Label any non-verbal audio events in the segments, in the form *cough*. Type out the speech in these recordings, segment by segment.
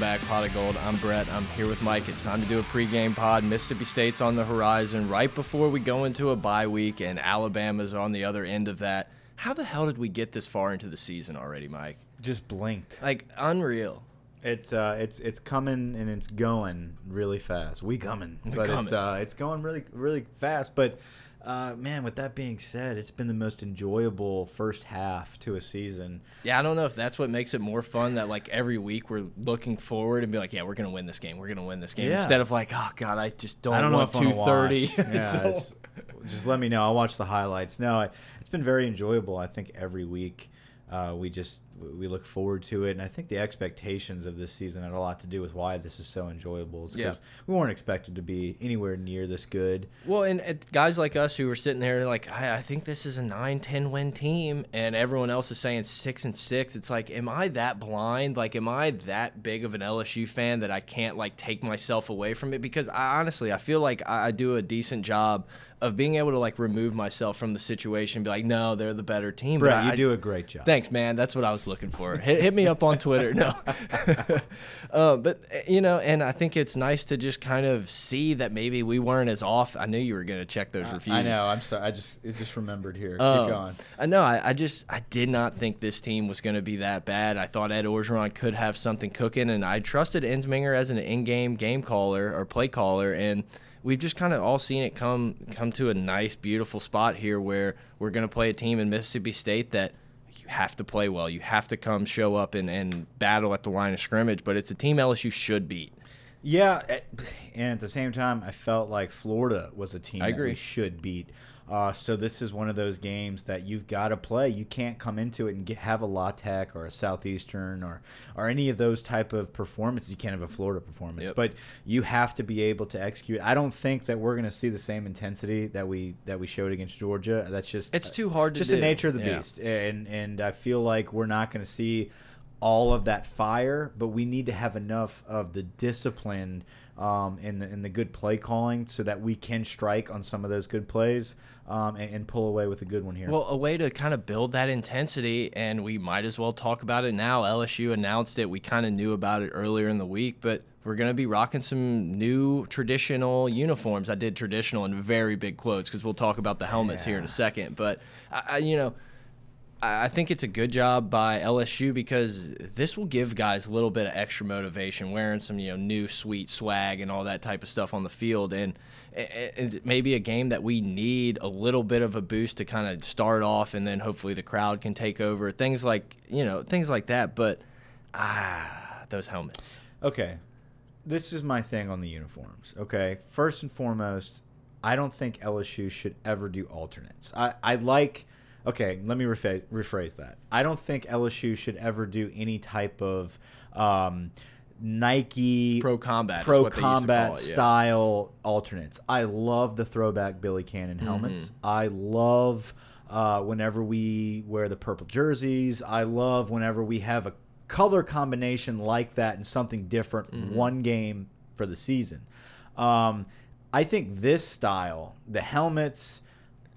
Back. Pot of Gold. I'm Brett. I'm here with Mike. It's time to do a pregame pod. Mississippi State's on the horizon right before we go into a bye week, and Alabama's on the other end of that. How the hell did we get this far into the season already, Mike? just blinked. Like, unreal. It's uh, it's it's coming and it's going really fast. We coming, but it's uh, it's going really really fast. But uh, man, with that being said, it's been the most enjoyable first half to a season. Yeah, I don't know if that's what makes it more fun that like every week we're looking forward and be like, yeah, we're gonna win this game. We're gonna win this game Yeah. instead of like, oh god, I just don't, I don't know want two thirty. *laughs* *laughs* Yeah, just let me know. I'll watch the highlights. No, it- it's been very enjoyable. I think every week uh, we just we look forward to it, and I think the expectations of this season had a lot to do with why this is so enjoyable. It's Yeah. because we weren't expected to be anywhere near this good. Well, and uh, guys like us who were sitting there like, I, I think this is a 9-10 win team, and everyone else is saying six and six. It's like, am I that blind? Like, am I that big of an LSU fan that I can't like take myself away from it? Because I honestly, I feel like I, I do a decent job of being able to like remove myself from the situation, and be like, no, they're the better team. Brett, you I- do a great job. Thanks, man. That's what I was looking for. Hit, hit me up on Twitter. No, *laughs* uh, but uh, you know, and I think it's nice to just kind of see that maybe we weren't as off. I knew you were going to check those reviews. I know. I'm sorry. I just it just remembered here. Um, Keep going. I know. I, I just I did not think this team was going to be that bad. I thought Ed Orgeron could have something cooking, and I trusted Ensminger as an in-game game caller or play caller, and we've just kind of all seen it come come to a nice, beautiful spot here where we're going to play a team in Mississippi State that you have to play well. You have to come show up and, and battle at the line of scrimmage, but it's a team LSU should beat. Yeah, eh, and at the same time, I felt like Florida was a team I that agree. we should beat. Uh, so this is one of those games that you've got to play. You can't come into it and get, have a La Tech or a Southeastern or or any of those type of performances. You can't have a Florida performance, Yep. but you have to be able to execute. I don't think that we're going to see the same intensity that we that we showed against Georgia. That's just It's too hard to just do. the nature of the Yeah. beast, and and I feel like we're not going to see all of that fire, but we need to have enough of the discipline um, and the, and the good play calling so that we can strike on some of those good plays um, and, and pull away with a good one here. Well, a way to kind of build that intensity, and we might as well talk about it now. LSU announced it. We kind of knew about it earlier in the week, but we're going to be rocking some new traditional uniforms. I did traditional in very big quotes because we'll talk about the helmets here in a second. But, I, I, you know, I think it's a good job by LSU because this will give guys a little bit of extra motivation, wearing some you know new sweet swag and all that type of stuff on the field, and it's maybe a game that we need a little bit of a boost to kind of start off, and then hopefully the crowd can take over, things like you know things like that. But ah, those helmets. Okay, this is my thing on the uniforms. Okay, first and foremost, I don't think LSU should ever do alternates. I, I like. Okay, let me rephrase, rephrase that. I don't think LSU should ever do any type of um, Nike Pro combat, pro what they used to combat it, yeah. style alternates. I love the throwback Billy Cannon helmets. Mm-hmm. I love uh, whenever we wear the purple jerseys. I love whenever we have a color combination like that and something different Mm-hmm. one game for the season. Um, I think this style, the helmets.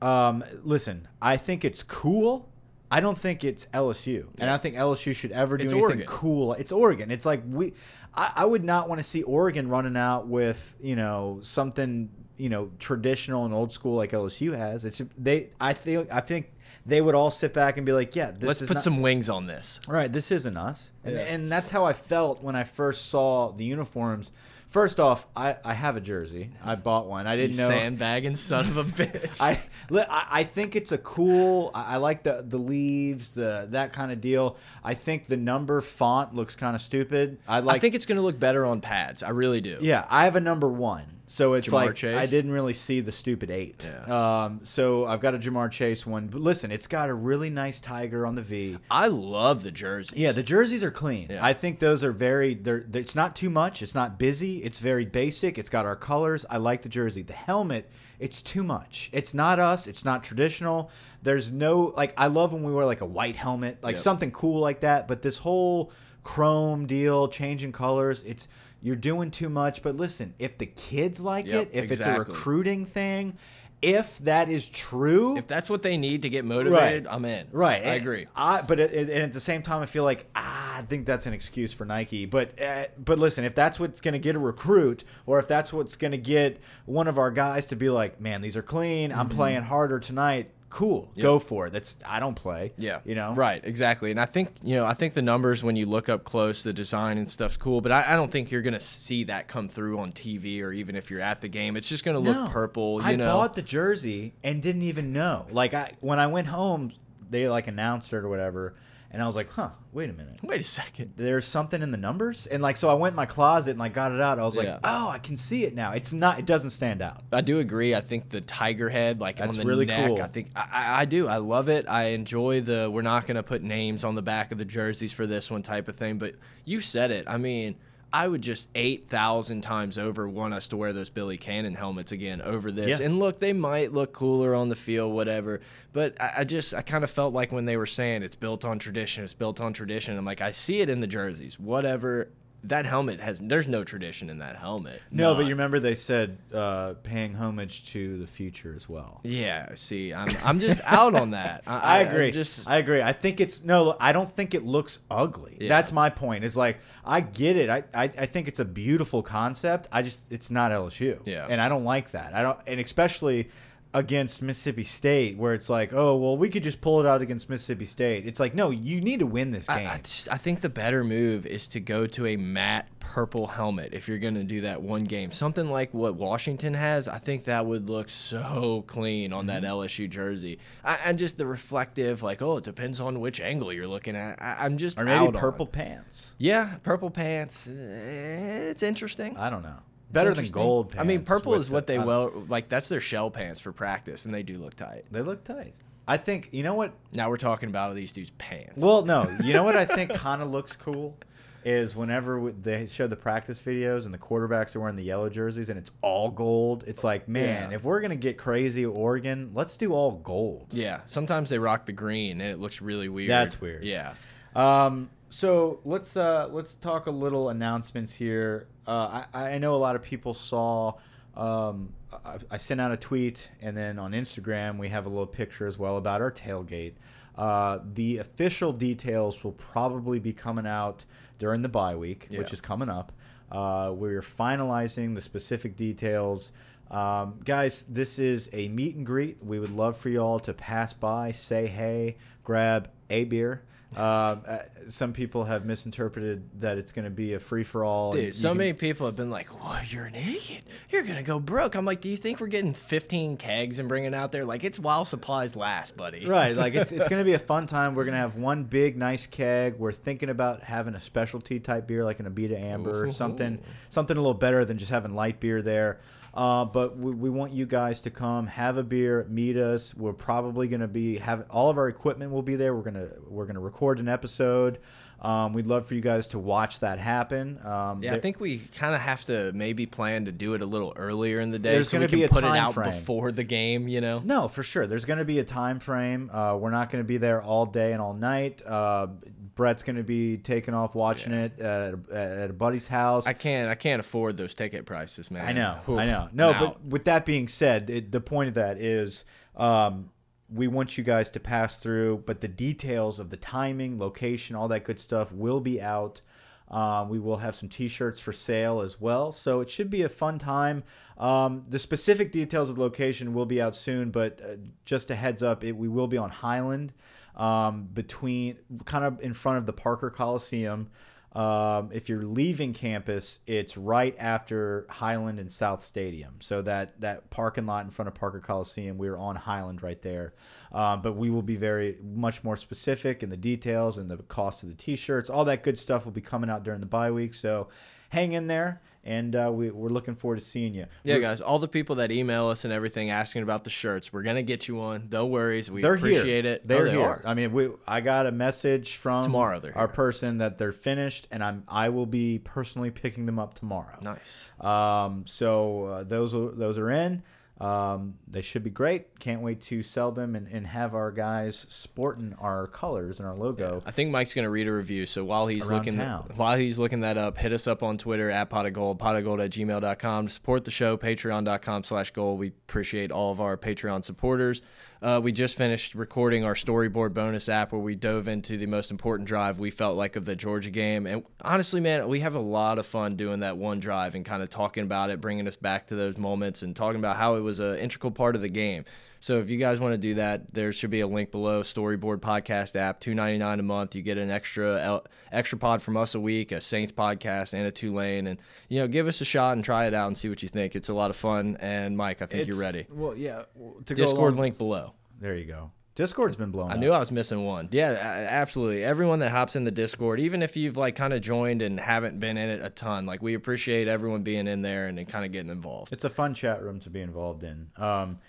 Um, listen, I think it's cool. I don't think it's LSU, and I think LSU should ever do It's anything Oregon. cool. It's Oregon. It's like we. I, I would not want to see Oregon running out with you know something you know traditional and old school like LSU has. It's they. I think. I think they would all sit back and be like, yeah, this is Let's is put not, some wings on this. All right, this isn't us, and, and that's how I felt when I first saw the uniforms First off, I, I have a jersey. I bought one. I didn't You know. sandbagging son of a *laughs* bitch. I, I I think it's a cool. I I like the the leaves, the that kind of deal. I think the number font looks kind of stupid. I like. I think it's going to look better on pads. I really do. yeah, I have a number one, so it's Ja'Marr like Chase? I didn't really see the stupid eight. Yeah. Um. So I've got a Ja'Marr Chase one, but listen, it's got a really nice tiger on the V. I love the jerseys. Yeah, the jerseys are clean. Yeah. I think those are very. They're, they're. It's not too much. It's not busy. It's very basic. It's got our colors. I like the jersey. The helmet. It's too much. It's not us. It's not traditional. There's no like. I love when we wear like a white helmet, like Yep. something cool like that. But this whole chrome deal, changing colors. It's you're doing too much. But listen, if the kids like Yep, it, if it's a recruiting thing, if that is true, If that's what they need to get motivated, I'm in. Right, I agree. I, but it, it- and at the same time, I feel like ah, I think that's an excuse for Nike. But uh, but listen, if that's what's going to get a recruit, or if that's what's going to get one of our guys to be like, man, these are clean. I'm playing harder tonight. Cool, go for it. That's I don't play. Yeah. you know. Right, exactly. And I think, you know, I think the numbers when you look up close, the design and stuff's cool, but I, I don't think you're going to see that come through on TV or even if you're at the game. It's just going to look No. purple, you I know. bought the jersey and didn't even know. Like I when I went home, they like announced it or whatever, and I was like, huh, wait a minute. Wait a second. there's something in the numbers and like so i went in my closet and like got it out i was like Yeah. oh i can see it now it's not it doesn't stand out I do agree. I think the tiger head, like That's on the really neck, cool. I think I, I- I do. I love it. I enjoy the we're not going to put names on the back of the jerseys for this one type of thing. But you said it. I mean, I would just eight thousand times over want us to wear those Billy Cannon helmets again over this. Yeah. And look, they might look cooler on the field, whatever. But I, I just I kind of felt like when they were saying it's built on tradition, it's built on tradition. I'm like, I see it in the jerseys, whatever. That helmet has there's no tradition in that helmet. no but you remember they said uh paying homage to the future as well Yeah, see, I'm I'm just *laughs* out on that. I, I agree. just I agree. I think it's no. I don't think it looks ugly. Yeah. That's my point. It's like I get it. I, I I think it's a beautiful concept. I just it's not LSU. Yeah. And I don't like that. I don't. And especially against Mississippi State, where it's like, oh well, we could just pull it out against Mississippi State. It's like, no, you need to win this game. I, I, just, I think the better move is to go to a matte purple helmet if you're going to do that one game. Something like what Washington has, I think that would look so clean on that LSU jersey. I, and just the reflective, like, oh, it depends on which angle you're looking at. I, I'm just or maybe on purple it. pants. Yeah, purple pants. eh, It's interesting. I don't know. Better than gold pants. I mean, purple with is what the- they I- well like. That's their shell pants for practice, and they do look tight. They look tight. I think you know what Now we're talking about these dudes' pants. Well, no. You know what I think *laughs* kind of looks cool is whenever we- they show the practice videos and the quarterbacks are wearing the yellow jerseys and it's all gold. It's like, man, Yeah. if we're gonna get crazy, Oregon, let's do all gold. yeah, sometimes they rock the green, and it looks really weird. That's weird. Yeah. Um, so let's uh, let's talk a little announcements here. Uh, I, I know a lot of people saw. Um, I, I sent out a tweet, and then on Instagram we have a little picture as well about our tailgate. Uh, the official details will probably be coming out during the bye week, which is coming up. Uh, we're finalizing the specific details. Um, guys, this is a meet and greet. We would love for y'all to pass by, say hey, grab a beer. Um, uh, some people have misinterpreted that it's going to be a free for all. Dude, so many people have been like, "What? You're an idiot. You're gonna go broke." I'm like, "Do you think we're getting 15 kegs and bringing out there? Like, it's while supplies last, buddy." Right, like it's it's *laughs* gonna be a fun time. We're gonna have one big nice keg. We're thinking about having a specialty type beer, like an Abita Amber or something, something a little better than just having light beer there. Uh, but we, we want you guys to come, have a beer, meet us. We're probably gonna be have all of our equipment will be there. We're gonna we're gonna record an episode. Um, we'd love for you guys to watch that happen. Um, Yeah, I think we kind of have to maybe plan to do it a little earlier in the day There's so we can be a put it out frame. before the game. You know. No, for sure. There's going to be a time frame. Uh, we're not going to be there all day and all night. Uh, Brett's going to be taking off watching it at a, at a buddy's house. I can't. I can't afford those ticket prices, man. I know, Whew, I know. No, but with that being said, it, the point of that is um, we want you guys to pass through, but the details of the timing, location, all that good stuff will be out. Um, we will have some T-shirts for sale as well, so it should be a fun time. Um, the specific details of the location will be out soon, but uh, just a heads up, it, we will be on Highland, um, between kind of in front of the Parker Coliseum. Um, if you're leaving campus, it's right after Highland and South Stadium. So that that parking lot in front of Parker Coliseum, we're on Highland right there. Um, but we will be very much more specific in the details and the cost of the T-shirts. All that good stuff will be coming out during the bye week. So hang in there and uh, we, we're looking forward to seeing you. Yeah, We're- guys, all the people that email us and everything asking about the shirts, we're gonna get you one. No worries, we they're appreciate here. it. They're oh, they here. are. I mean, we I got a message from Tomorrow our person that they're finished, and I'm I will be personally picking them up tomorrow. Nice. Um, so uh, those are, those are in. Um, they should be great. Can't wait to sell them and, and have our guys sporting our colors and our logo. I think Mike's gonna read a review. So while he's looking town. while he's looking that up, hit us up on Twitter at pot of gold, pot of gold at gmail.com. To support the show, patreon.com slash gold. We appreciate all of our Patreon supporters. Uh, we just finished recording our storyboard bonus app where we dove into the most important drive we felt like of the Georgia game. And honestly, man, we have a lot of fun doing that one drive and kind of talking about it, bringing us back to those moments and talking about how it was an integral part of the game. So if you guys want to do that, there should be a link below. Storyboard podcast app, two ninety nine a month. You get an extra extra pod from us a week, a Saints podcast, and a Tulane. And you know, give us a shot and try it out and see what you think. It's a lot of fun. And Mike, I think you're ready. Well, yeah. well, To go Discord along- link below. There you go. Discord's been blown I up. knew I was missing one. Yeah, absolutely. Everyone that hops in the Discord, even if you've like kind of joined and haven't been in it a ton, like we appreciate everyone being in there and kind of getting involved. It's a fun chat room to be involved in. Um,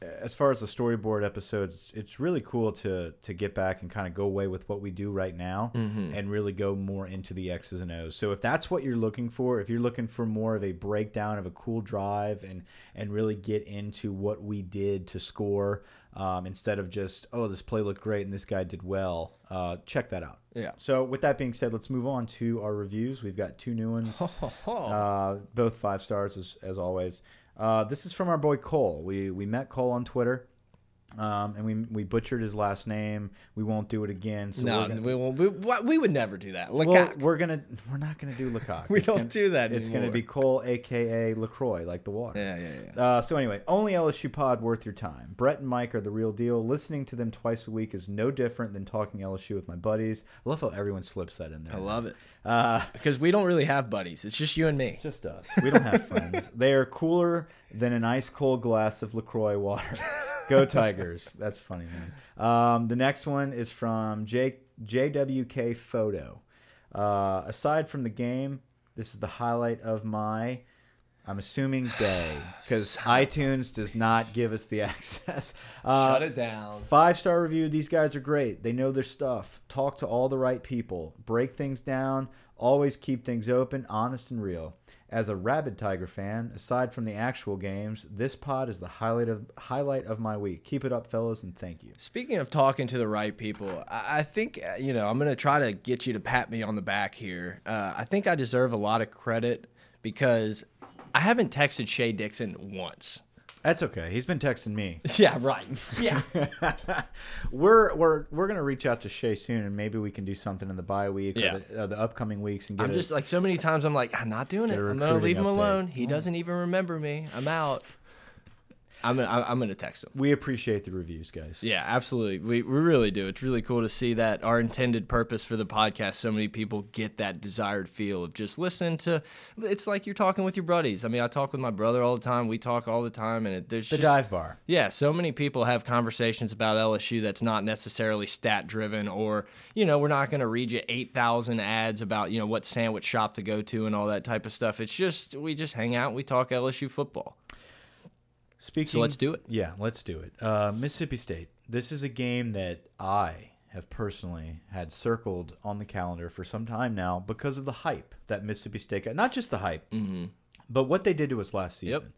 as far as the storyboard episodes, it's really cool to to get back and kind of go away with what we do right now Mm-hmm. and really go more into the X's and O's. So if that's what you're looking for, if you're looking for more of a breakdown of a cool drive and and really get into what we did to score um, instead of just oh this play looked great and this guy did well, uh, check that out. Yeah. So with that being said, let's move on to our reviews. We've got two new ones. *laughs* Uh, both five stars as, as always. Uh, this is from our boy Cole. We we met Cole on Twitter, um, and we we butchered his last name. We won't do it again. So no, gonna, we, won't- we, we would never do that. Look well, we're gonna we're not gonna do Lecoq. *laughs* We It's don't gonna- do that It's gonna be Cole, aka Lacroix, like the water. yeah, yeah, yeah. Uh, so anyway, only LSU pod worth your time. Brett and Mike are the real deal. Listening to them twice a week is no different than talking LSU with my buddies. I love how everyone slips that in there. I love it Uh, *laughs* because we don't really have buddies. It's just you and me. It's just us. We don't have *laughs* friends. They are cooler than an ice cold glass of LaCroix water. *laughs* Go Tigers. That's funny, man. Um, the next one is from J- JWK Photo. Uh, aside from the game, this is the highlight of my, I'm assuming, day. Because *sighs* iTunes does not give us the *laughs* access. Uh, Shut it down. Five star review. These guys are great. They know their stuff. Talk to all the right people. Break things down. Always keep things open, honest, and real. As a rabid Tiger fan, aside from the actual games, this pod is the highlight of highlight of my week. Keep it up, fellas, and thank you. Speaking of talking to the right people, I, think uh, you know I'm gonna try to get you to pat me on the back here. Uh, I think I deserve a lot of credit because I haven't texted Shea Dixon once. That's okay. He's been texting me. *laughs* Yeah, right. Yeah. *laughs* we're we're we're gonna reach out to Shea soon, and maybe we can do something in the bye week Yeah. or the, uh, the upcoming weeks and get I'm just like so many times I'm like I'm not doing it. I'm gonna leave him update. alone. He doesn't even remember me. I'm out. I'm gonna I'm gonna text them. we appreciate the reviews, guys. Yeah, absolutely. We, we really do. It's really cool to see that our intended purpose for the podcast, so many people get that desired feel of just listening to. It's like you're talking with your buddies. I mean, I talk with my brother all the time. We talk all the time, and it, there's The just, dive bar. Yeah, so many people have conversations about LSU that's not necessarily stat driven, or you know, we're not going to read you eight thousand ads about you know what sandwich shop to go to and all that type of stuff. It's just we just hang out, we talk LSU football. Speaking, So let's do it. Yeah, let's do it. Uh, Mississippi State. This is a game that I have personally had circled on the calendar for some time now because of the hype that Mississippi State got. Not just the hype, but what they did to us last Mm-hmm. Yep. season.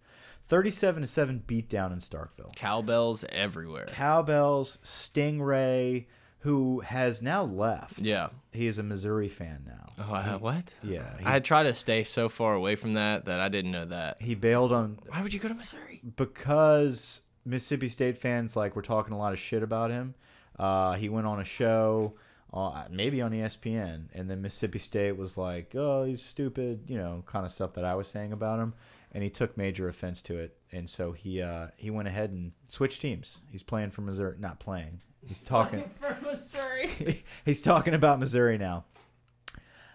Thirty-seven to seven beatdown in Starkville. Cowbells everywhere. Cowbells, Stingray, who has now left. Yeah. he is a Missouri fan now. Oh, uh, what? Yeah, he, I try to stay so far away from that that I didn't know that. he bailed on Why would you go to Missouri? because Mississippi State fans like were talking a lot of shit about him. Uh, he went on a show, uh, maybe on ESPN, and then Mississippi State was like, "Oh, he's stupid," you know, kind of stuff that I was saying about him, and he took major offense to it, and so he uh, he went ahead and switched teams. He's playing for Missouri, not playing. He's talking. *laughs* For Missouri. *laughs* he's talking about Missouri now.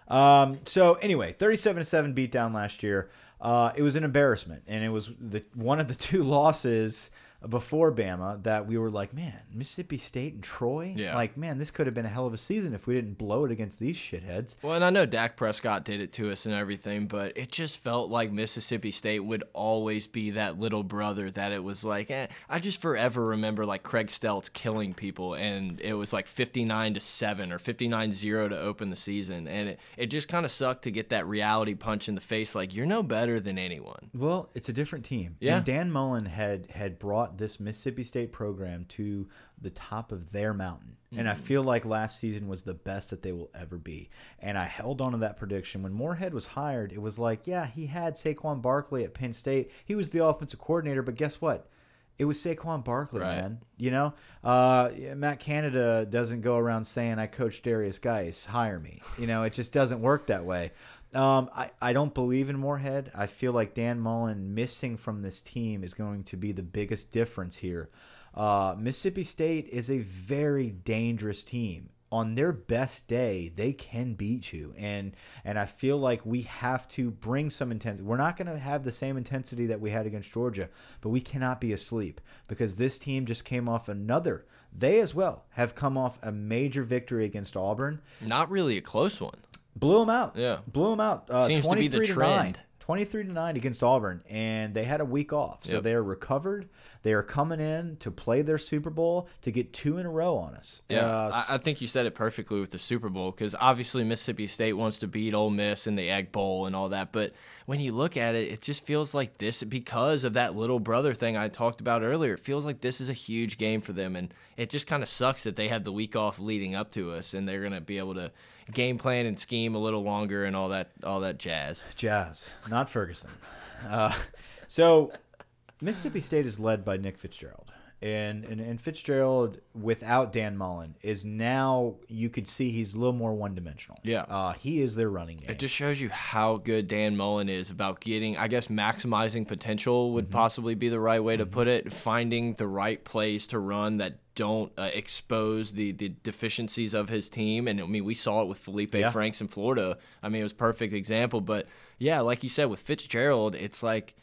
Um, so anyway, 37 to 7 beatdown last year. Uh, it was an embarrassment, and it was the one of the two *laughs* losses before Bama that we were like, man, Mississippi State and Troy, Yeah. like, man, this could have been a hell of a season if we didn't blow it against these shitheads. Well, and I know Dak Prescott did it to us and everything, but it just felt like Mississippi State would always be that little brother that it was like, eh. I just forever remember like Craig Steltz killing people, and it was like 59 to 7 or 59 0 to open the season. And it, it just kind of sucked to get that reality punch in the face like, you're no better than anyone. Well, it's a different team. Yeah. And Dan Mullen had had brought this Mississippi State program to the top of their mountain. And I Mm-hmm. feel like last season was the best that they will ever be. And I held on to that prediction. When Moorhead was hired, it was like, yeah, he had Saquon Barkley at Penn State. He was the offensive coordinator, but guess what? It was Saquon Barkley, Right. man. You know, uh, Matt Canada doesn't go around saying, I coach Derrius Guice, hire me. You know, it just doesn't work that way. Um, I, I don't believe in Moorhead. I feel like Dan Mullen missing from this team is going to be the biggest difference here. Uh, Mississippi State is a very dangerous team. On their best day, they can beat you, and and I feel like we have to bring some intensity. We're not going to have the same intensity that we had against Georgia, but we cannot be asleep because this team just came off another. They as well have come off a major victory against Auburn Not really a close one. Blew them out. Yeah. blew them out. Uh, Seems to be the 23 trend. 23 to 9 against Auburn and they had a week off. So Yep. they are recovered. They are coming in to play their Super Bowl to get two in a row on us. Yeah, Uh, I, I think you said it perfectly with the Super Bowl because obviously Mississippi State wants to beat Ole Miss in the Egg Bowl and all that. But when you look at it, it just feels like this because of that little brother thing I talked about earlier. It feels like this is a huge game for them, and it just kind of sucks that they had the week off leading up to us, and they're gonna be able to game plan and scheme a little longer and all that all that jazz. Jazz, not Ferguson. Uh, so Mississippi State is led by Nick Fitzgerald. And, and and Fitzgerald, without Dan Mullen, is now you could see he's a little more one dimensional. Yeah. uh, he is their running game. It just shows you how good Dan Mullen is about getting, I guess, maximizing potential would possibly be the right way to put it. Finding the right plays to run that don't uh, expose the the deficiencies of his team. And I mean, we saw it with Feleipe Yeah. Franks in Florida. I mean, it was a perfect example. But yeah, like you said with Fitzgerald, it's like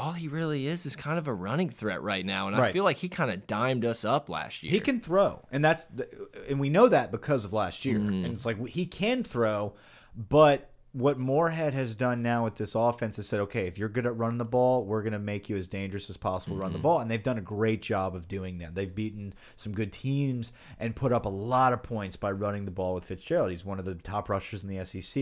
all he really is is kind of a running threat right now. And I feel like he kind of dimed us up last year. He can throw, and that's the, and we know that because of last year. Mm-hmm. And it's like he can throw, but what Moorhead has done now with this offense is said, okay, if you're good at running the ball, we're going to make you as dangerous as possible to run the Mm-hmm. ball, and they've done a great job of doing that. They've beaten some good teams and put up a lot of points by running the ball with Fitzgerald. He's one of the top rushers in the SEC.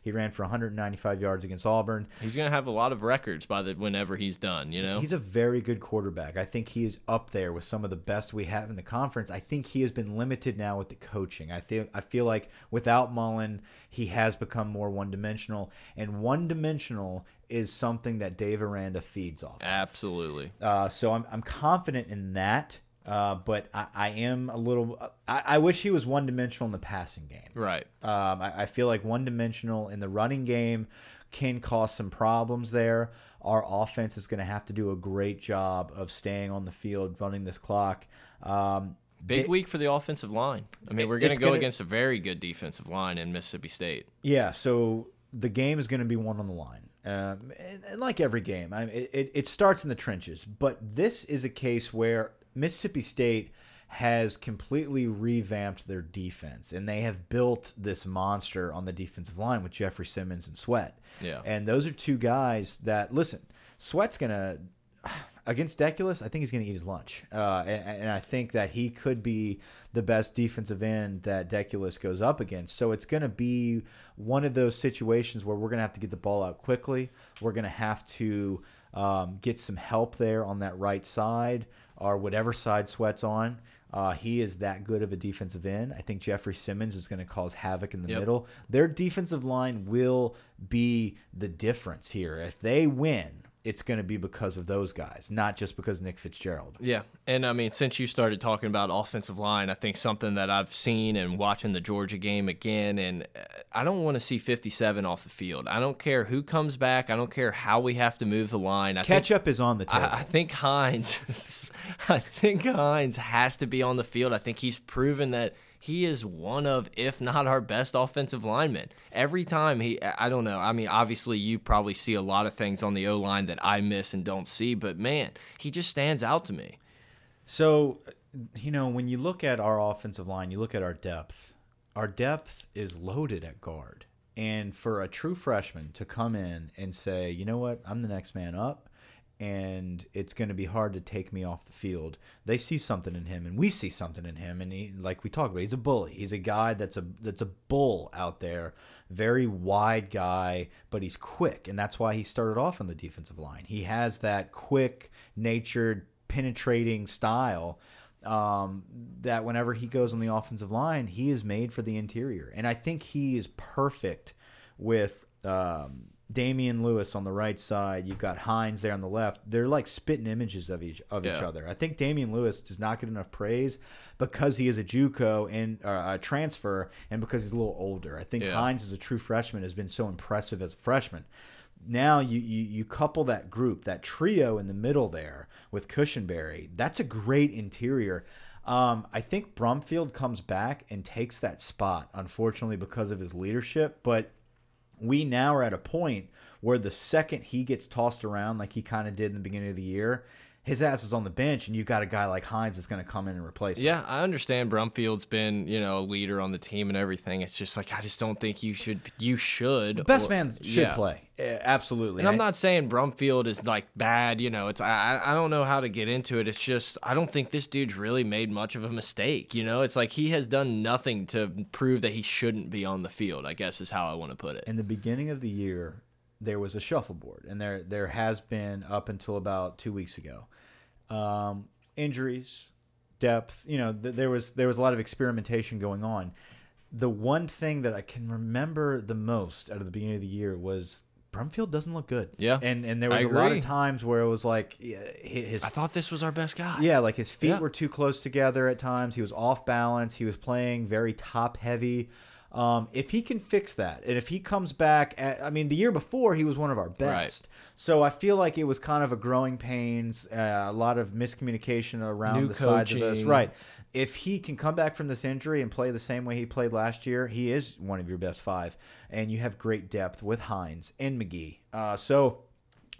He ran for 195 yards against Auburn. He's gonna have a lot of records by the whenever he's done. You know. He's a very good quarterback. I think he is up there with some of the best we have in the conference. I think he has been limited now with the coaching. I feel I feel like without Mullen, he has become more one dimensional, and one dimensional is something that Dave Aranda feeds off. Absolutely. Uh, so I'm I'm confident in that. Uh, but I, I am a little. I, I wish he was one dimensional in the passing game. Right. Um, I, I feel like one dimensional in the running game can cause some problems there. Our offense is going to have to do a great job of staying on the field, running this clock. Um, Big they- week for the offensive line. I mean, we're going to go gonna- against a very good defensive line in Mississippi State. Yeah, so the game is going to be one on the line. Um, and, and like every game, I it, it, it starts in the trenches. But this is a case where Mississippi State has completely revamped their defense, and they have built this monster on the defensive line with Jeffrey Simmons and Sweat. Yeah. And those are two guys that, listen, Sweat's going to against Deculus, I think he's going to eat his lunch, uh, and, and I think that he could be the best defensive end that Deculus goes up against. So it's going to be one of those situations where we're going to have to get the ball out quickly. We're going to have to um, get some help there on that right side or whatever side Sweat's on. Uh, he is that good of a defensive end. I think Jeffrey Simmons is going to cause havoc in the Yep. middle. Their defensive line will be the difference here. If they win, it's going to be because of those guys, not just because Nick Fitzgerald. Yeah, and I mean, since you started talking about offensive line, I think something that I've seen and watching the Georgia game again, and uh, I don't want to see 57 off the field. I don't care who comes back. I don't care how we have to move the line. I think, is on the table. I, I think Hines, *laughs* I think Hines has to be on the field. I think he's proven that he is one of, if not our best offensive lineman. Every time he, I don't know. I mean, obviously, you probably see a lot of things on the O line that I miss and don't see, but man, he just stands out to me. So, you know, when you look at our offensive line, you look at our depth. Our depth is loaded at guard. And for a true freshman to come in and say, you know what, I'm the next man up, and it's going to be hard to take me off the field. They see something in him, and we see something in him. And he, like we talked about, he's a bully. He's a guy that's a that's a bull out there, very wide guy, but he's quick, and that's why he started off on the defensive line. He has that quick natured, penetrating style um, that whenever he goes on the offensive line, he is made for the interior. And I think he is perfect with um, Damien Lewis on the right side. You've got Hines there on the left. They're like spitting images of each of yeah. each other. I think Damien Lewis does not get enough praise because he is a JUCO and uh, a transfer, and because he's a little older. I think yeah. Hines, as a true freshman, has been so impressive as a freshman now you, you you couple that group, that trio in the middle there with Cushenberry. That's a great interior. Um, I think Brumfield comes back and takes that spot, unfortunately, because of his leadership. But we now are at a point where the second he gets tossed around like he kind of did in the beginning of the year, his ass is on the bench, and you've got a guy like Hines that's going to come in and replace him. Yeah, I understand Brumfield's been you know a leader on the team and everything. It's just like I just don't think you should. You should. The best or, man should yeah. play. absolutely. And I'm not saying Brumfield is like bad. You know, it's I I don't know how to get into it. It's just I don't think this dude's really made much of a mistake. You know, it's like he has done nothing to prove that he shouldn't be on the field. I guess is how I want to put it. In the beginning of the year, there was a shuffleboard, and there there has been up until about two weeks ago um, injuries, depth. You know, th there was there was a lot of experimentation going on. The one thing that I can remember the most out of the beginning of the year was Brumfield doesn't look good. Yeah, and and there was a lot of times where it was like his. I thought this was our best guy. Yeah, like his feet yeah. were too close together at times. He was off balance. He was playing very top heavy. Um, if he can fix that, and if he comes back, at, I mean, the year before he was one of our best. Right. So I feel like it was kind of a growing pains, uh, a lot of miscommunication around New the coaching. sides of this. Right. If he can come back from this injury and play the same way he played last year, he is one of your best five, and you have great depth with Hines and Magee. Uh, so.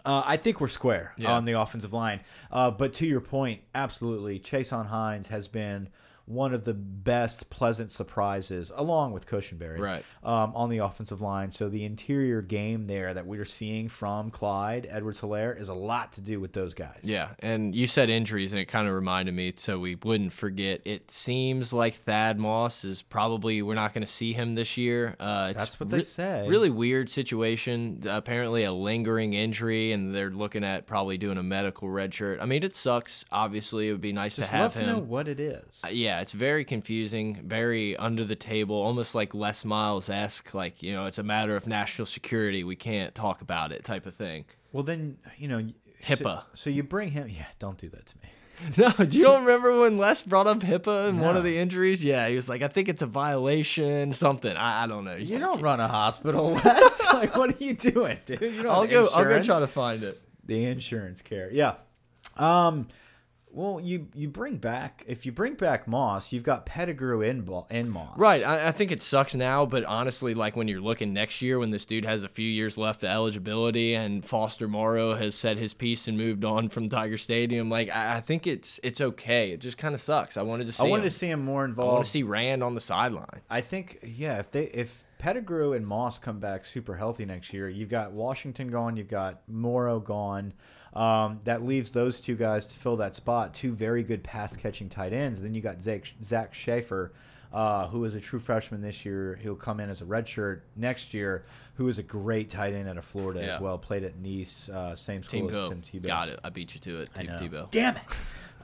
Uh, I think we're square yeah. on the offensive line. Uh, but to your point, absolutely, Chasen Hines has been one of the best pleasant surprises, along with Cushenberry, right. um, on the offensive line. So the interior game there that we're seeing from Clyde Edwards Helaire is a lot to do with those guys. Yeah, and you said injuries, and it kind of reminded me, so we wouldn't forget. It seems like Thad Moss is probably we're not going to see him this year. Uh, That's what they say. Really weird situation. Apparently a lingering injury, and they're looking at probably doing a medical red shirt. I mean, it sucks. Obviously, it would be nice Just to have love him. to know what it is. Uh, yeah, it's very confusing, very under the table, almost like Les Miles esque. Like you know, it's a matter of national security. We can't talk about it, type of thing. Well, then you know, HIPAA. So, so you bring him. Yeah, don't do that to me. *laughs* No, do you don't remember when Les brought up HIPAA in no. one of the injuries? Yeah, he was like, I think it's a violation, something. I, I don't know. You, don't run a hospital, *laughs* Les. like, what are you doing, dude? You I'll go. Insurance. I'll go try to find it. The insurance care. Yeah. Um. Well, you you bring back if you bring back Moss, you've got Pettigrew in in Moss. Right. I, I, think it sucks now, but honestly, like when you're looking next year, when this dude has a few years left of eligibility, and Foster Moreau has said his piece and moved on from Tiger Stadium, like I, I think it's it's okay. It just kind of sucks. I wanted to see. I wanted him. to see him more involved. I want to see Rand on the sideline. I think yeah, if they if Pettigrew and Moss come back super healthy next year, you've got Washington gone, you've got Moreau gone. Um, that leaves those two guys to fill that spot. Two very good pass catching tight ends. Then you got Zach, Zach Schaefer, uh, who is a true freshman this year. He'll come in as a redshirt next year. Who is a great tight end out of Florida yeah. as well. Played at Nease, uh, same school Team as Tim Tebow. Got it. I beat you to it. Team Tebow. Damn it.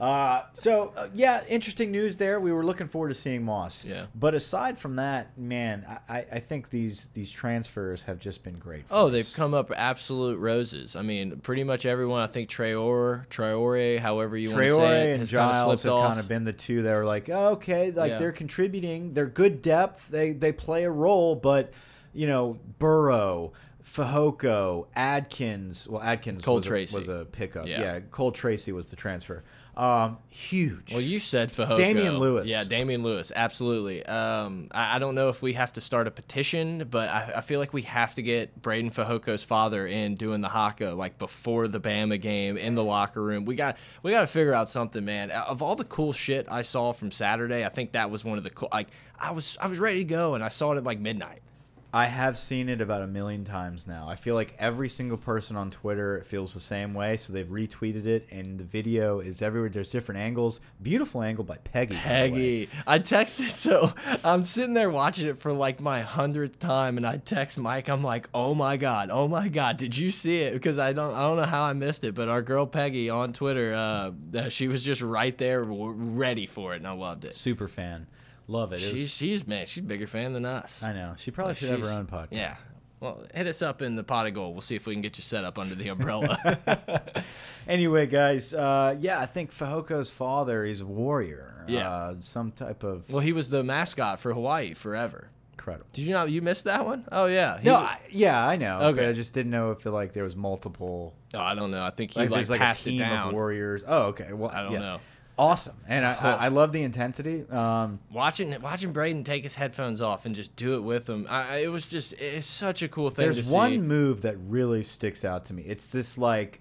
Uh, so uh, yeah, interesting news there. We were looking forward to seeing Moss. Yeah. But aside from that, man, I, I think these these transfers have just been great. oh, us. they've come up absolute roses. I mean, pretty much everyone. I think Traore, Traore, however you want to say it, and Giles have off. kind of been the two that are like, oh, okay, like yeah. they're contributing. They're good depth. They they play a role, but you know, Burrow. Fehoko, Adkins. Well, Adkins Cole was, Tracy. A, was a pickup. Yeah. yeah, Cole Tracy was the transfer. Um, huge. Well, you said Fehoko. Damien Lewis. Yeah, Damien Lewis. Absolutely. Um, I, I don't know if we have to start a petition, but I, I feel like we have to get Breiden Fehoko's father in doing the haka like before the Bama game in the locker room. We got we got to figure out something, man. Of all the cool shit I saw from Saturday, I think that was one of the cool. Like I was I was ready to go, and I saw it at like midnight. I have seen it about a million times now. I feel like every single person on Twitter feels the same way, so they've retweeted it, and the video is everywhere. There's different angles. Beautiful angle by Peggy. by. Peggy. I texted, *laughs* so I'm sitting there watching it for like my hundredth time, and I text Mike. I'm like, "Oh my god, oh my god, did you see it?" Because I don't, I don't know how I missed it, but our girl Peggy on Twitter, uh, uh, she was just right there, ready for it, and I loved it. Super fan. Love it. it was- She's, she's man, she's a bigger fan than us. I know. She probably should have her own podcast. Yeah. Well, hit us up in the pot of gold. We'll see if we can get you set up under the umbrella. *laughs* *laughs* Anyway, guys, uh, yeah, I think Fehoko's father is a warrior. Yeah. Uh, some type of well, he was the mascot for Hawaii forever. incredible. Did you not? You missed that one? Oh yeah. He No, I, yeah, I know. Okay. I just didn't know if it, like there was multiple. oh, I don't know. I think he Like, like, like passed a team it down. of warriors. Oh, okay. Well, I don't yeah. know. Awesome, and I, I, I love the intensity. Um, watching watching Breiden take his headphones off and just do it with him. I, it was just it's such a cool thing to there's see. one move that really sticks out to me. It's this like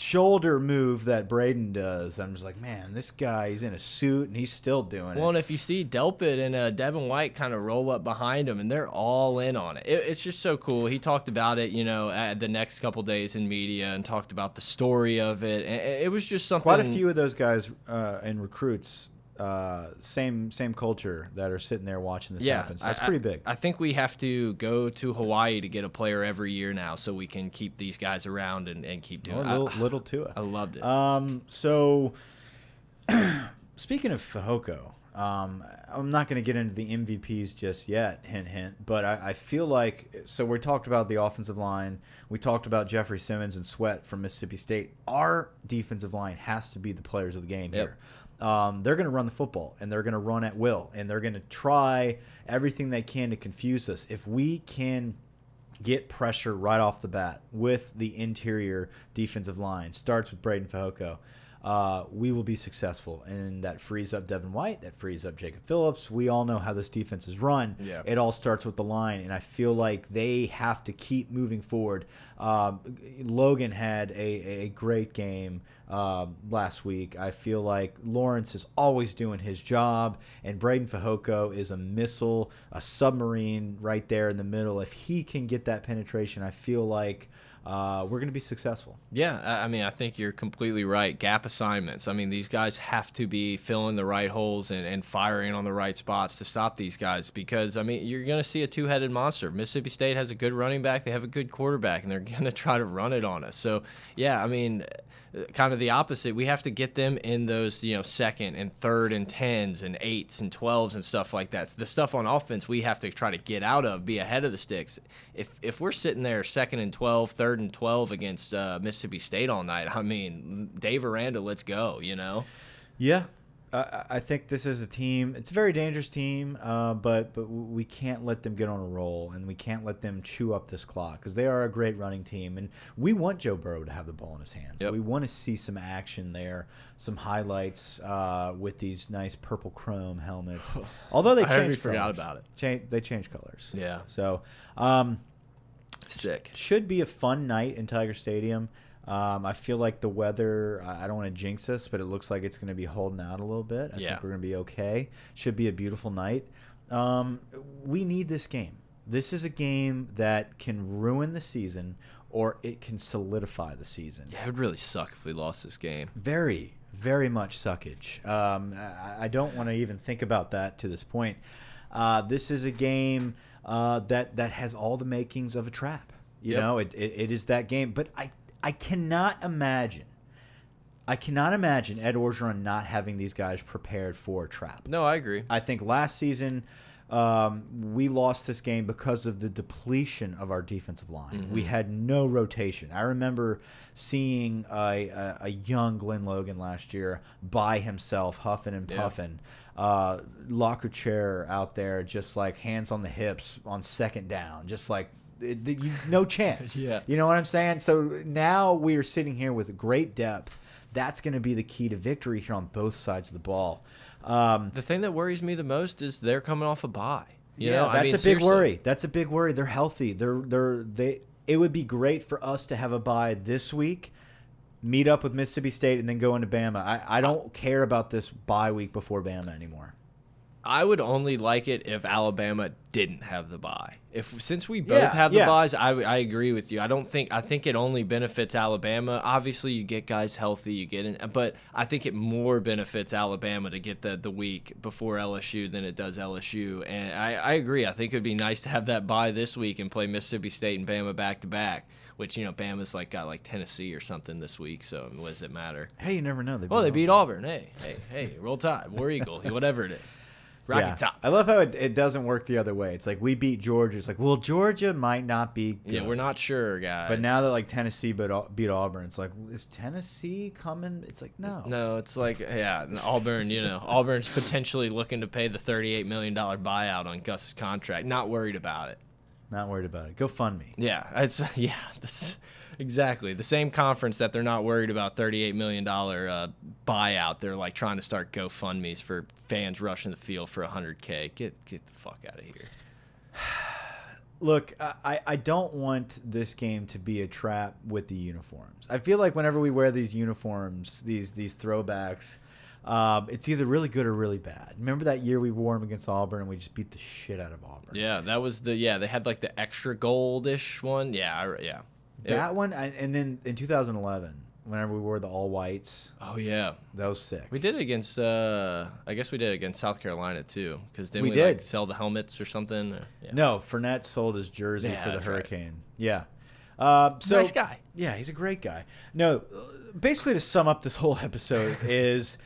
shoulder move that Breiden does. I'm just like, man, this guy, he's in a suit and he's still doing Well, it. and if you see Delpit and uh, Devin White kind of roll up behind him, and they're all in on it. it. It's just so cool. He talked about it, you know, at the next couple days in media, and talked about the story of it. And it it was just something. Quite a few of those guys uh, and recruits, uh, same same culture that are sitting there watching this Yeah, happen. So that's I- pretty big. I think we have to go to Hawaii to get a player every year now, so we can keep these guys around and, and keep doing. Or it. little, I, little Tua. I loved it. Um, so *clears throat* speaking of Fehoko, um, I'm not going to get into the MVPs just yet, hint, hint. But I, I feel like so we talked about the offensive line. We talked about Jeffrey Simmons and Sweat from Mississippi State. Our defensive line has to be the players of the game Yep. here. Um, they're going to run the football and they're going to run at will and they're going to try everything they can to confuse us. If we can get pressure right off the bat with the interior defensive line. Starts with Breiden Fehoko. Uh, we will be successful, and that frees up Devin White. That frees up Jacob Phillips. We all know how this defense is run. Yeah. It all starts with the line, and I feel like they have to keep moving forward. Um, Logan had a, a great game um, last week. I feel like Lawrence is always doing his job, and Breiden Fehoko is a missile, a submarine right there in the middle. If he can get that penetration, I feel like uh, we're going to be successful. Yeah, I mean, I think you're completely right. Gap assignments. I mean, these guys have to be filling the right holes and, and firing on the right spots to stop these guys because, I mean, you're going to see a two headed monster. Mississippi State has a good running back, they have a good quarterback, and they're *laughs* going to try to run it on us. So, yeah, I mean, kind of the opposite. We have to get them in those, you know, second and third and tens and eights and twelves and stuff like that. The stuff on offense we have to try to get out of, be ahead of the sticks. If if we're sitting there second and 12, third and 12 against uh, Mississippi State all night, I mean, Dave Aranda, let's go, you know? Yeah, I, I think this is a team. It's a very dangerous team, uh, but but we can't let them get on a roll, and we can't let them chew up this clock because they are a great running team, and we want Joe Burrow to have the ball in his hands. Yep. We want to see some action there, some highlights uh, with these nice purple chrome helmets. *sighs* Although they I heard we changed, forgot colors. about it. Cha- they changed colors. Yeah. So. Um, Sick. should be a fun night in Tiger Stadium. Um, I feel like the weather, I don't want to jinx us, but it looks like it's going to be holding out a little bit. I Yeah. think we're going to be okay. Should be a beautiful night. Um, we need this game. This is a game that can ruin the season or it can solidify the season. Yeah, it would really suck if we lost this game. Very, very much suckage. Um, I, I don't want to even think about that to this point. Uh, this is a game uh, that that has all the makings of a trap. You Yep. know, it, it, it is that game. But I I cannot imagine. I cannot imagine Ed Orgeron not having these guys prepared for a trap. No, I agree. I think last season um, we lost this game because of the depletion of our defensive line. We had no rotation. I remember seeing a, a, a young Glen Logan last year by himself, huffing and Yeah. puffing. Uh, locker chair out there, just like hands on the hips on second down, just like it, you, no chance. *laughs* Yeah. You know what I'm saying? So now we are sitting here with great depth That's going to be the key to victory here on both sides of the ball. Um, The thing that worries me the most is they're coming off a bye. You yeah, know, that's I mean, a big seriously. worry. That's a big worry. They're healthy. They're they're they. It would be great for us to have a bye this week, meet up with Mississippi State, and then go into Bama. I I don't care about this bye week before Bama anymore. I would only like it if Alabama didn't have the bye. If since we both Yeah, have the yeah. buys, I, I agree with you. I don't think I think it only benefits Alabama. Obviously, you get guys healthy, you get in, but I think it more benefits Alabama to get the the week before LSU than it does LSU. And I, I agree. I think it'd be nice to have that bye this week and play Mississippi State and Bama back to back. Which you know, Bama's like got like Tennessee or something this week. So what does it matter? Hey, you never know. Well, they beat Auburn. Hey, hey, hey, roll tide, War Eagle, *laughs* whatever it is. Rocky Yeah. top. I love how it, it doesn't work the other way. It's like we beat Georgia. It's like, well, Georgia might not be. Good. Yeah, we're not sure, guys. But now that like Tennessee beat, beat Auburn, it's like, is Tennessee coming? It's like no. no, it's like yeah, Auburn. You know, Auburn's potentially looking to pay the thirty-eight million dollar buyout on Gus's contract. Not worried about it. Not worried about it. Go fund me. Yeah, it's *laughs* yeah, this, exactly the same conference that they're not worried about thirty-eight million dollar uh, buyout. They're like trying to start GoFundmes for fans rushing the field for hundred k. Get get the fuck out of here. *sighs* Look, I, I don't want this game to be a trap with the uniforms. I feel like whenever we wear these uniforms, these these throwbacks, um, it's either really good or really bad. Remember that year we wore them against Auburn and we just beat the shit out of Auburn. Yeah, that was the yeah. They had like the extra goldish one. Yeah, I, yeah. It- That one, and then in 2011, whenever we wore the all whites, oh yeah. that was sick. We did it against. Uh, I guess we did it against South Carolina too, because didn't We we, like, sell the helmets or something? Or- yeah. No, Fournette sold his jersey Yeah, for the that's right. Hurricane. Yeah. Uh, so nice guy. Yeah, he's a great guy. No, basically to sum up this whole *laughs* episode is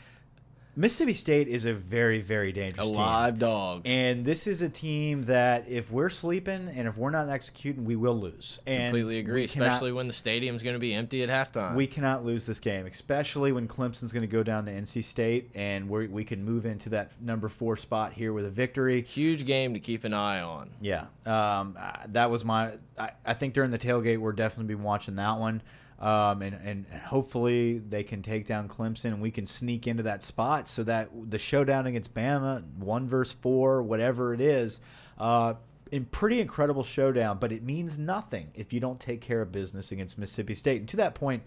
Mississippi State is a very very A dangerous team. live dog. And this is a team that if we're sleeping and if we're not executing, we will lose. And Completely agree, cannot- especially when the stadium's going to be empty at halftime. we cannot lose this game, especially when Clemson's going to go down to NC State, and we we can move into that number four spot here with a victory. huge game to keep an eye on. Yeah, um, that was my. I, I think during the tailgate, we're definitely be watching that one, um, and, and hopefully they can take down Clemson, and we can sneak into that spot so that the showdown against Bama, one versus four, whatever it is, uh, in pretty incredible showdown. But it means nothing if you don't take care of business against Mississippi State. And to that point.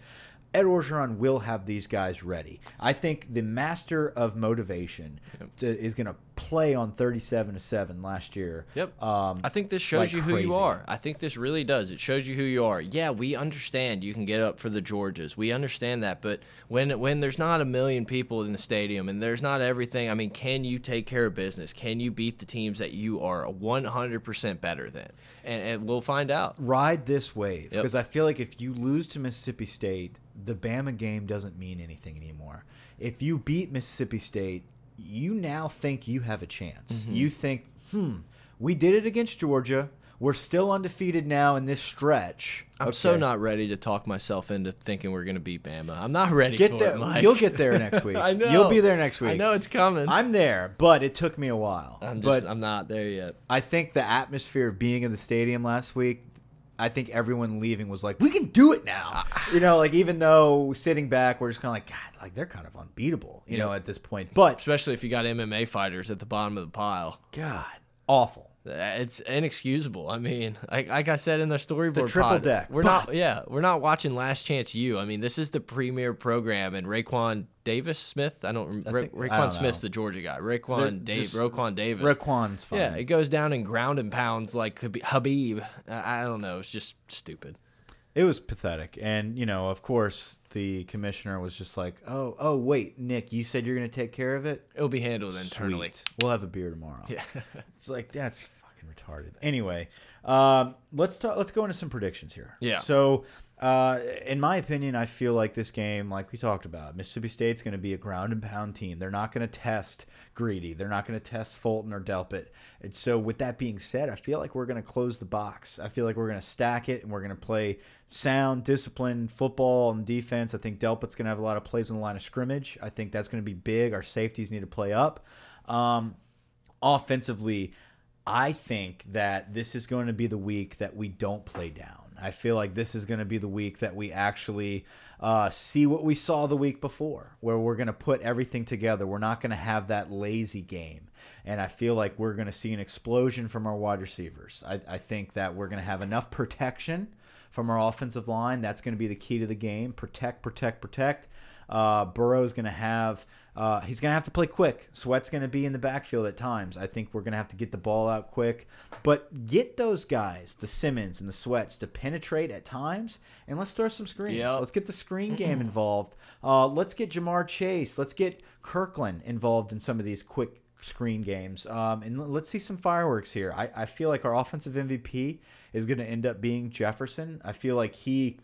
Ed Orgeron will have these guys ready. I think the master of motivation to, is going to play on 37 to 7 last year. Yep. Um, I think this shows like you who you are. I think this really does. It shows you who you are. Yeah, we understand you can get up for the Georges. We understand that, but when when there's not a million people in the stadium and there's not everything, I mean, can you take care of business? Can you beat the teams that you are 100% better than? And, and we'll find out. ride this wave Yep. because I feel like if you lose to Mississippi State, the Bama game doesn't mean anything anymore. If you beat Mississippi State, you now think you have a chance. Mm-hmm. You think, hmm, we did it against Georgia. We're still undefeated now in this stretch. I'm so not ready to talk myself into thinking we're going to beat Bama. I'm not ready Get for there. it, Mike. You'll get there next *laughs* week. I know. You'll be there next week. I know it's coming. I'm there, but it took me a while. I'm but I'm not there yet. I think the atmosphere of being in the stadium last week, I think everyone leaving was like, we can do it now. Ah. you know, like even though sitting back, we're just kind of like, God, like they're kind of unbeatable, you know, at this point. But Especially if you got MMA fighters at the bottom of the pile. God, awful. It's inexcusable. I mean, like, like I said in the storyboard the triple pod, deck. We're But- not, yeah, we're not watching Last Chance U. I mean, this is the premier program, and Raquan Davis Smith. I don't. Think- Roquan Smith's the Georgia guy. Raquan Dave. Raekwon Davis. Raquan's fine. Yeah, it goes down in ground and pounds like Khabib- Khabib. I I don't know. It's just stupid. It was pathetic. And, you know, of course, the commissioner was just like, oh, oh, wait, Nick, you said you're going to take care of it? It'll be handled internally. We'll have a beer tomorrow. Yeah. *laughs* It's like that's fucking retarded. Anyway, um, let's talk. Let's go into some predictions here. Yeah. So, uh, in my opinion, I feel like this game, like we talked about, Mississippi State's going to be a ground and pound team. They're not going to test Greedy. They're not going to test Fulton or Delpit. And so, with that being said, I feel like we're going to close the box. I feel like we're going to stack it and we're going to play sound, disciplined football and defense. I think Delpit's going to have a lot of plays on the line of scrimmage. I think that's going to be big. Our safeties need to play up. Um, offensively, I think that this is going to be the week that we don't play down. I feel like this is going to be the week that we actually uh, see what we saw the week before, where we're going to put everything together. We're not going to have that lazy game. And I feel like we're going to see an explosion from our wide receivers. I, I think that we're going to have enough protection from our offensive line. That's going to be the key to the game. Protect, protect, protect. Uh, Burrow's going to have uh, he's going to have to play quick. Sweat's going to be in the backfield at times. I think we're going to have to get the ball out quick, but get those guys, the Simmons and the Sweats, to penetrate at times, and let's throw some screens. Yep. Let's get the screen game *clears throat* involved. Uh, let's get Ja'Marr Chase. Let's get Kirkland involved in some of these quick screen games. Um, and let's see some fireworks here. I, I feel like our offensive MVP is going to end up being Jefferson. I feel like he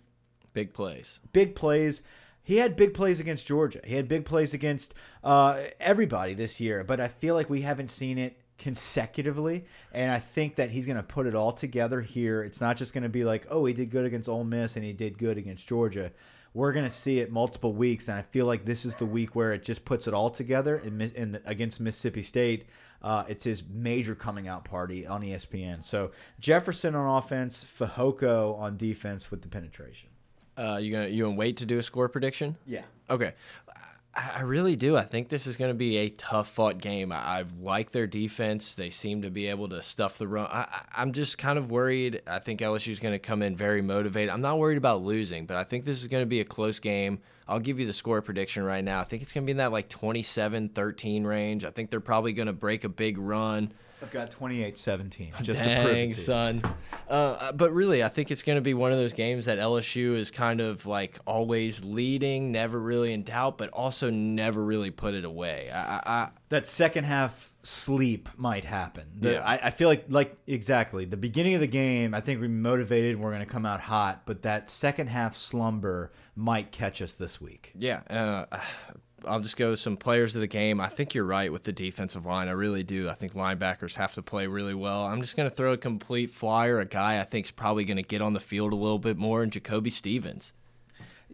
Big plays. big plays. He had big plays against Georgia. He had big plays against uh, everybody this year, but I feel like we haven't seen it consecutively, and I think that he's going to put it all together here. It's not just going to be like, oh, he did good against Ole Miss and he did good against Georgia. We're going to see it multiple weeks, and I feel like this is the week where it just puts it all together. The, against Mississippi State, uh, it's his major coming out party on ESPN. So Jefferson on offense, Fehoko on defense with the penetration. Uh, you gonna you gonna wait to do a score prediction? Yeah. Okay. I I really do. I think this is going to be a tough fought game. I, I like their defense. They seem to be able to stuff the run. I, I'm just kind of worried. I think LSU is going to come in very motivated. I'm not worried about losing, but I think this is going to be a close game. I'll give you the score prediction right now. I think it's going to be in that like 27 13 range. I think they're probably going to break a big run. I've got 28-17 just to prove Dang, it to son. Uh, but really, I think it's going to be one of those games that LSU is kind of like always leading, never really in doubt, but also never really put it away. I, I, I That second half sleep might happen. The- Yeah. I, I feel like like exactly the beginning of the game. I think we're motivated. and We're going to come out hot, but that second half slumber might catch us this week. yeah, uh, I'll just go some players of the game. I think you're right with the defensive line. I really do. I think linebackers have to play really well. I'm just going to throw a complete flyer, a guy I think is probably going to get on the field a little bit more, and Jacoby Stevens.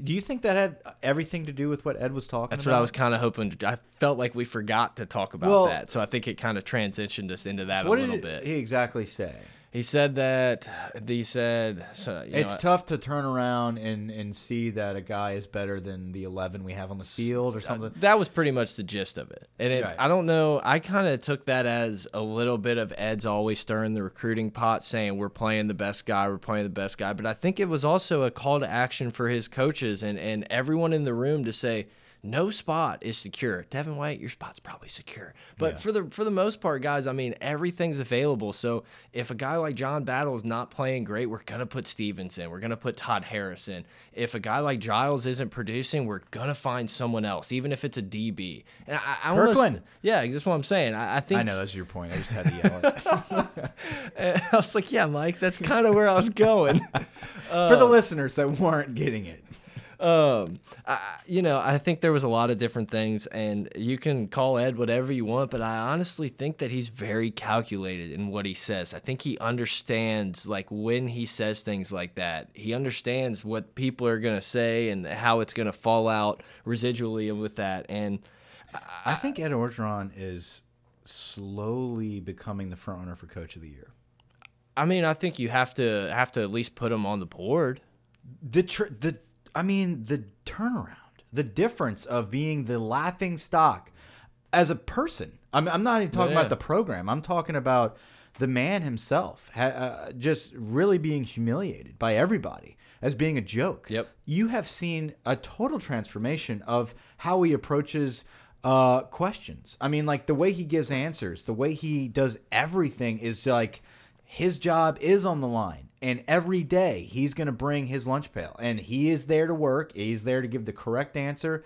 Do you think that had everything to do with what Ed was talking about? That's about? what I was kind of hoping. I felt like we forgot to talk about Well- that, so I think it kind of transitioned us into that So a what little did bit. he exactly say? He said that he said so, you It's know, tough to turn around and, and see that a guy is better than the 11 we have on the field or something. that was pretty much the gist of it. And it, Right. I don't know. I kind of took that as a little bit of Ed's always stirring the recruiting pot, saying we're playing the best guy, we're playing the best guy. But I think it was also a call to action for his coaches and and everyone in the room to say. No spot is secure. Devin White, your spot's probably secure. But for the for the most part, guys, I mean everything's available. So if a guy like John Battle is not playing great, we're gonna put Stevenson. We're gonna put Todd Harrison. If a guy like Giles isn't producing, we're gonna find someone else, even if it's a DB. And I, I almost, yeah, that's what I'm saying. I, I think I know that's your point. I just had to yell it. *laughs* I was like, yeah, Mike, that's kind of where I was going. *laughs* For the listeners that weren't getting it. Um, I, you know, I think there was a lot of different things, and you can call Ed whatever you want, but I honestly think that he's very calculated in what he says. I think he understands, like, when he says things like that, he understands what people are gonna say and how it's gonna fall out residually with that. And I think Ed Orgeron is slowly becoming the front runner for Coach of the Year. I mean, I think you have to have to at least put him on the board. The tr- the I mean the turnaround, the difference of being the laughing stock as a person. I'm I'm not even talking Yeah. about the program. I'm talking about the man himself, ha- uh, just really being humiliated by everybody as being a joke. Yep. You have seen a total transformation of how he approaches uh, questions. I mean, like the way he gives answers, the way he does everything is like his job is on the line. And every day he's going to bring his lunch pail and he is there to work. He's there to give the correct answer.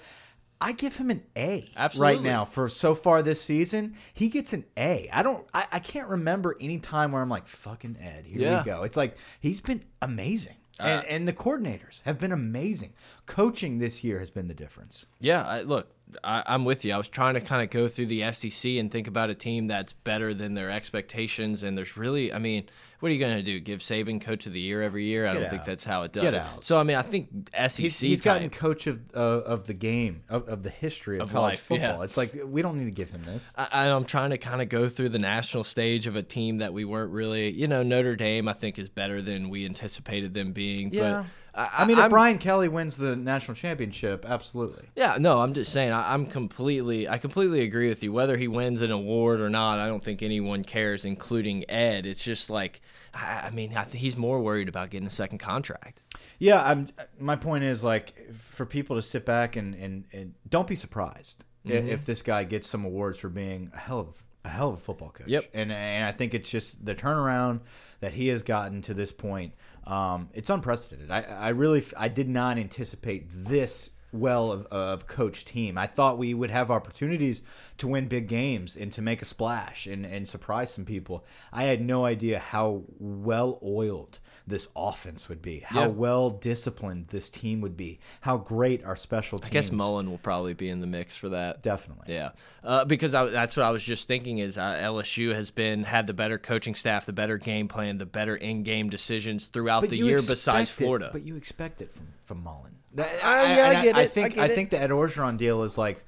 I give him an A Absolutely. right now for so far this season. He gets an A. I don't, I, I can't remember any time where I'm like, fucking Ed, here Yeah. we go. It's like he's been amazing. Uh, and, and the coordinators have been amazing. Coaching this year has been the difference. Yeah, I, look, I, I'm with you. I was trying to kind of go through the SEC and think about a team that's better than their expectations. And there's really, I mean, what are you going to do? Give Saban coach of the year every year? I Get don't think that's how it does. Get out. So I mean, I think SEC. He's, he's gotten coach of uh, of the game of, of the history of, Of college life, football. yeah. It's like we don't need to give him this. I, I'm trying to kind of go through the national stage of a team that we weren't really, you know, Notre Dame. I think is better than we anticipated them being. Yeah. But I mean, if I'm- Brian Kelly wins the national championship, absolutely. Yeah, no, I'm just saying I, I'm completely I completely agree with you. Whether he wins an award or not, I don't think anyone cares, including Ed. It's just like I, I mean, I think he's more worried about getting a second contract. Yeah, I'm. My point is like for people to sit back and and, and don't be surprised Mm-hmm. if this guy gets some awards for being a hell of a hell of a football coach. Yep. And and I think it's just the turnaround that he has gotten to this point. Um, it's unprecedented. I I really I did not anticipate this well of, of coach team. I thought we would have opportunities to win big games and to make a splash and, and surprise some people. I had no idea how well oiled this offense would be, how Yeah. well disciplined this team would be, how great our special teams. I guess Mullen will probably be in the mix for that. definitely. Yeah, uh, because I, that's what I was just thinking is uh, LSU has been had the better coaching staff, the better game plan, the better in-game decisions throughout the year. Besides it- Florida, but you expect it from from Mullen. I- yeah, I and get I it, I think get it. think the Ed Orgeron deal is like,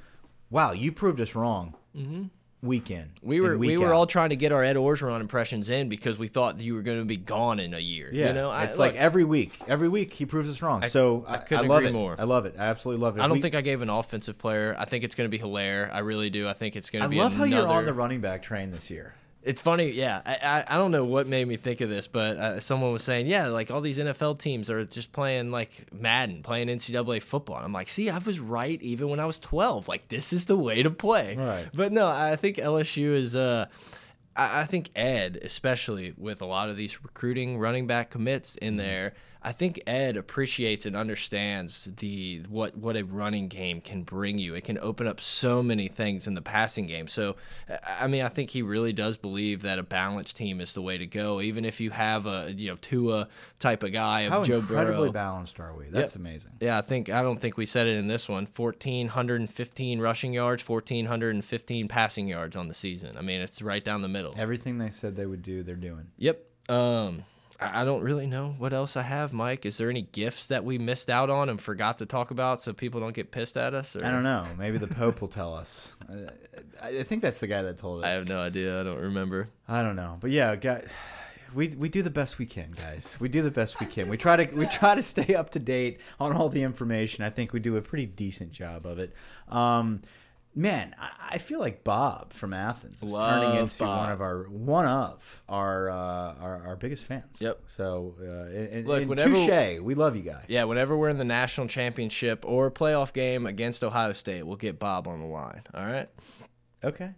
wow, you proved us wrong. Mm-hmm. Week in, we were we were out. all trying to get our Ed Orgeron impressions in because we thought you were going to be gone in a year. Yeah, you know, I- it's look, like every week, every week he proves us wrong. so I I, couldn't love it. more. I love it. I absolutely love it. I don't We- think I gave an offensive player. I think it's going to be Helaire. I really do. I think it's going to be. I love how you're on the running back train this year. It's funny, yeah. I, I I don't know what made me think of this, but uh, someone was saying, yeah, like all these NFL teams are just playing like Madden, playing NCAA football. And I'm like, see, I was right even when I was 12. Like this is the way to play. Right. But no, I think LSU is. Uh, I I think Ed, especially with a lot of these recruiting running back commits in there, I think Ed appreciates and understands the what what a running game can bring you. It can open up so many things in the passing game. So, I mean, I think he really does believe that a balanced team is the way to go. Even if you have a you know Tua type of guy of How Joe incredibly Burrow. balanced are we? That's amazing. Yeah, I think I don't think we said it in this one. Fourteen hundred and fifteen rushing yards, fourteen hundred and fifteen passing yards on the season. I mean, it's right down the middle. Everything they said they would do, they're doing. Yep. Um, I don't really know what else I have, Mike. Is there any gifts that we missed out on and forgot to talk about so people don't get pissed at us? Or? I don't know. Maybe the Pope will tell us. I, I think that's the guy that told us. I have no idea. I don't remember. I don't know, but yeah, guy, we we do the best we can, guys. We do the best we can. We try to we try to stay up to date on all the information. I think we do a pretty decent job of it. Um, man, I, I feel like Bob from Athens is turning into Bob. one of our one of our uh, our, our biggest fans. Yep. So, uh, and, and, Look, and whenever- touche, we love you guys. Yeah, whenever we're in the national championship or playoff game against Ohio State, we'll get Bob on the line. All right. Okay.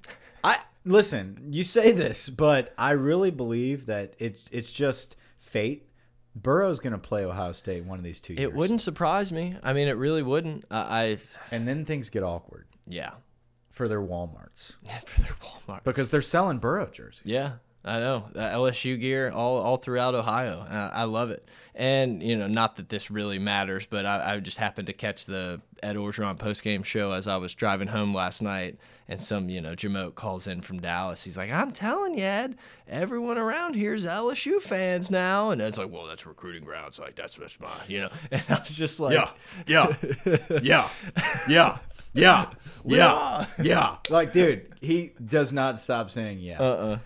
I listen. You say this, but I really believe that it's it's just fate. Burrow's going to play Ohio State one of these two years. It wouldn't surprise me. I mean, it really wouldn't. I, I and then things get awkward yeah, for their WalMarts. *laughs* For their Walmart because they're selling Burrow jerseys. Yeah, I know uh, LSU gear all all throughout Ohio. Uh, I love it, and you know, not that this really matters, but I, I just happened to catch the Ed Orgeron post game show as I was driving home last night, and some you know Jamoke calls in from Dallas. He's like, "I'm telling you, Ed, everyone around here is LSU fans now," and Ed's like, "Well, that's recruiting grounds. Like that's what's my, you know." *laughs* And I was just like, yeah, yeah, *laughs* yeah, yeah, yeah, yeah. *laughs* Like, dude, he does not stop saying yeah. Uh-uh.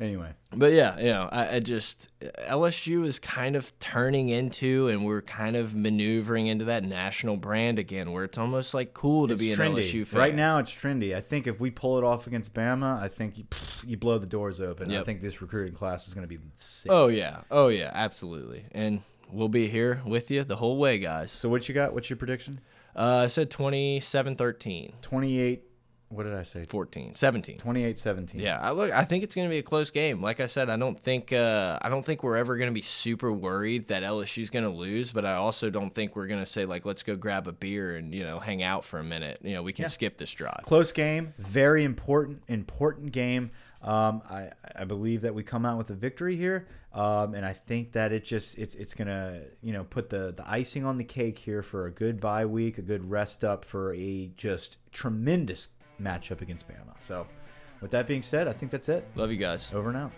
Anyway, But yeah, you know, I, I just LSU is kind of turning into, and we're kind of maneuvering into that national brand again, where it's almost like cool to it's be an trendy LSU fan. right now. It's trendy. I think if we pull it off against Bama, I think you, you blow the doors open. I think this recruiting class is going to be sick. Oh yeah, oh yeah, absolutely, and we'll be here with you the whole way, guys. So what you got? What's your prediction? Uh, I said 27 13, 28 what did I say? 14, 17. 28 17. Yeah, I look I think it's going to be a close game. Like I said, I don't think uh, I don't think we're ever going to be super worried that LSU's going to lose, but I also don't think we're going to say like let's go grab a beer and, you know, hang out for a minute. You know, we can yeah. skip this drive. Close game, very important important game. Um, I, I believe that we come out with a victory here, um, and I think that it just it's it's gonna you know put the the icing on the cake here for a good bye week, a good rest up for a just tremendous matchup against Bama. So, with that being said, I think that's it. Love you guys. Over and out.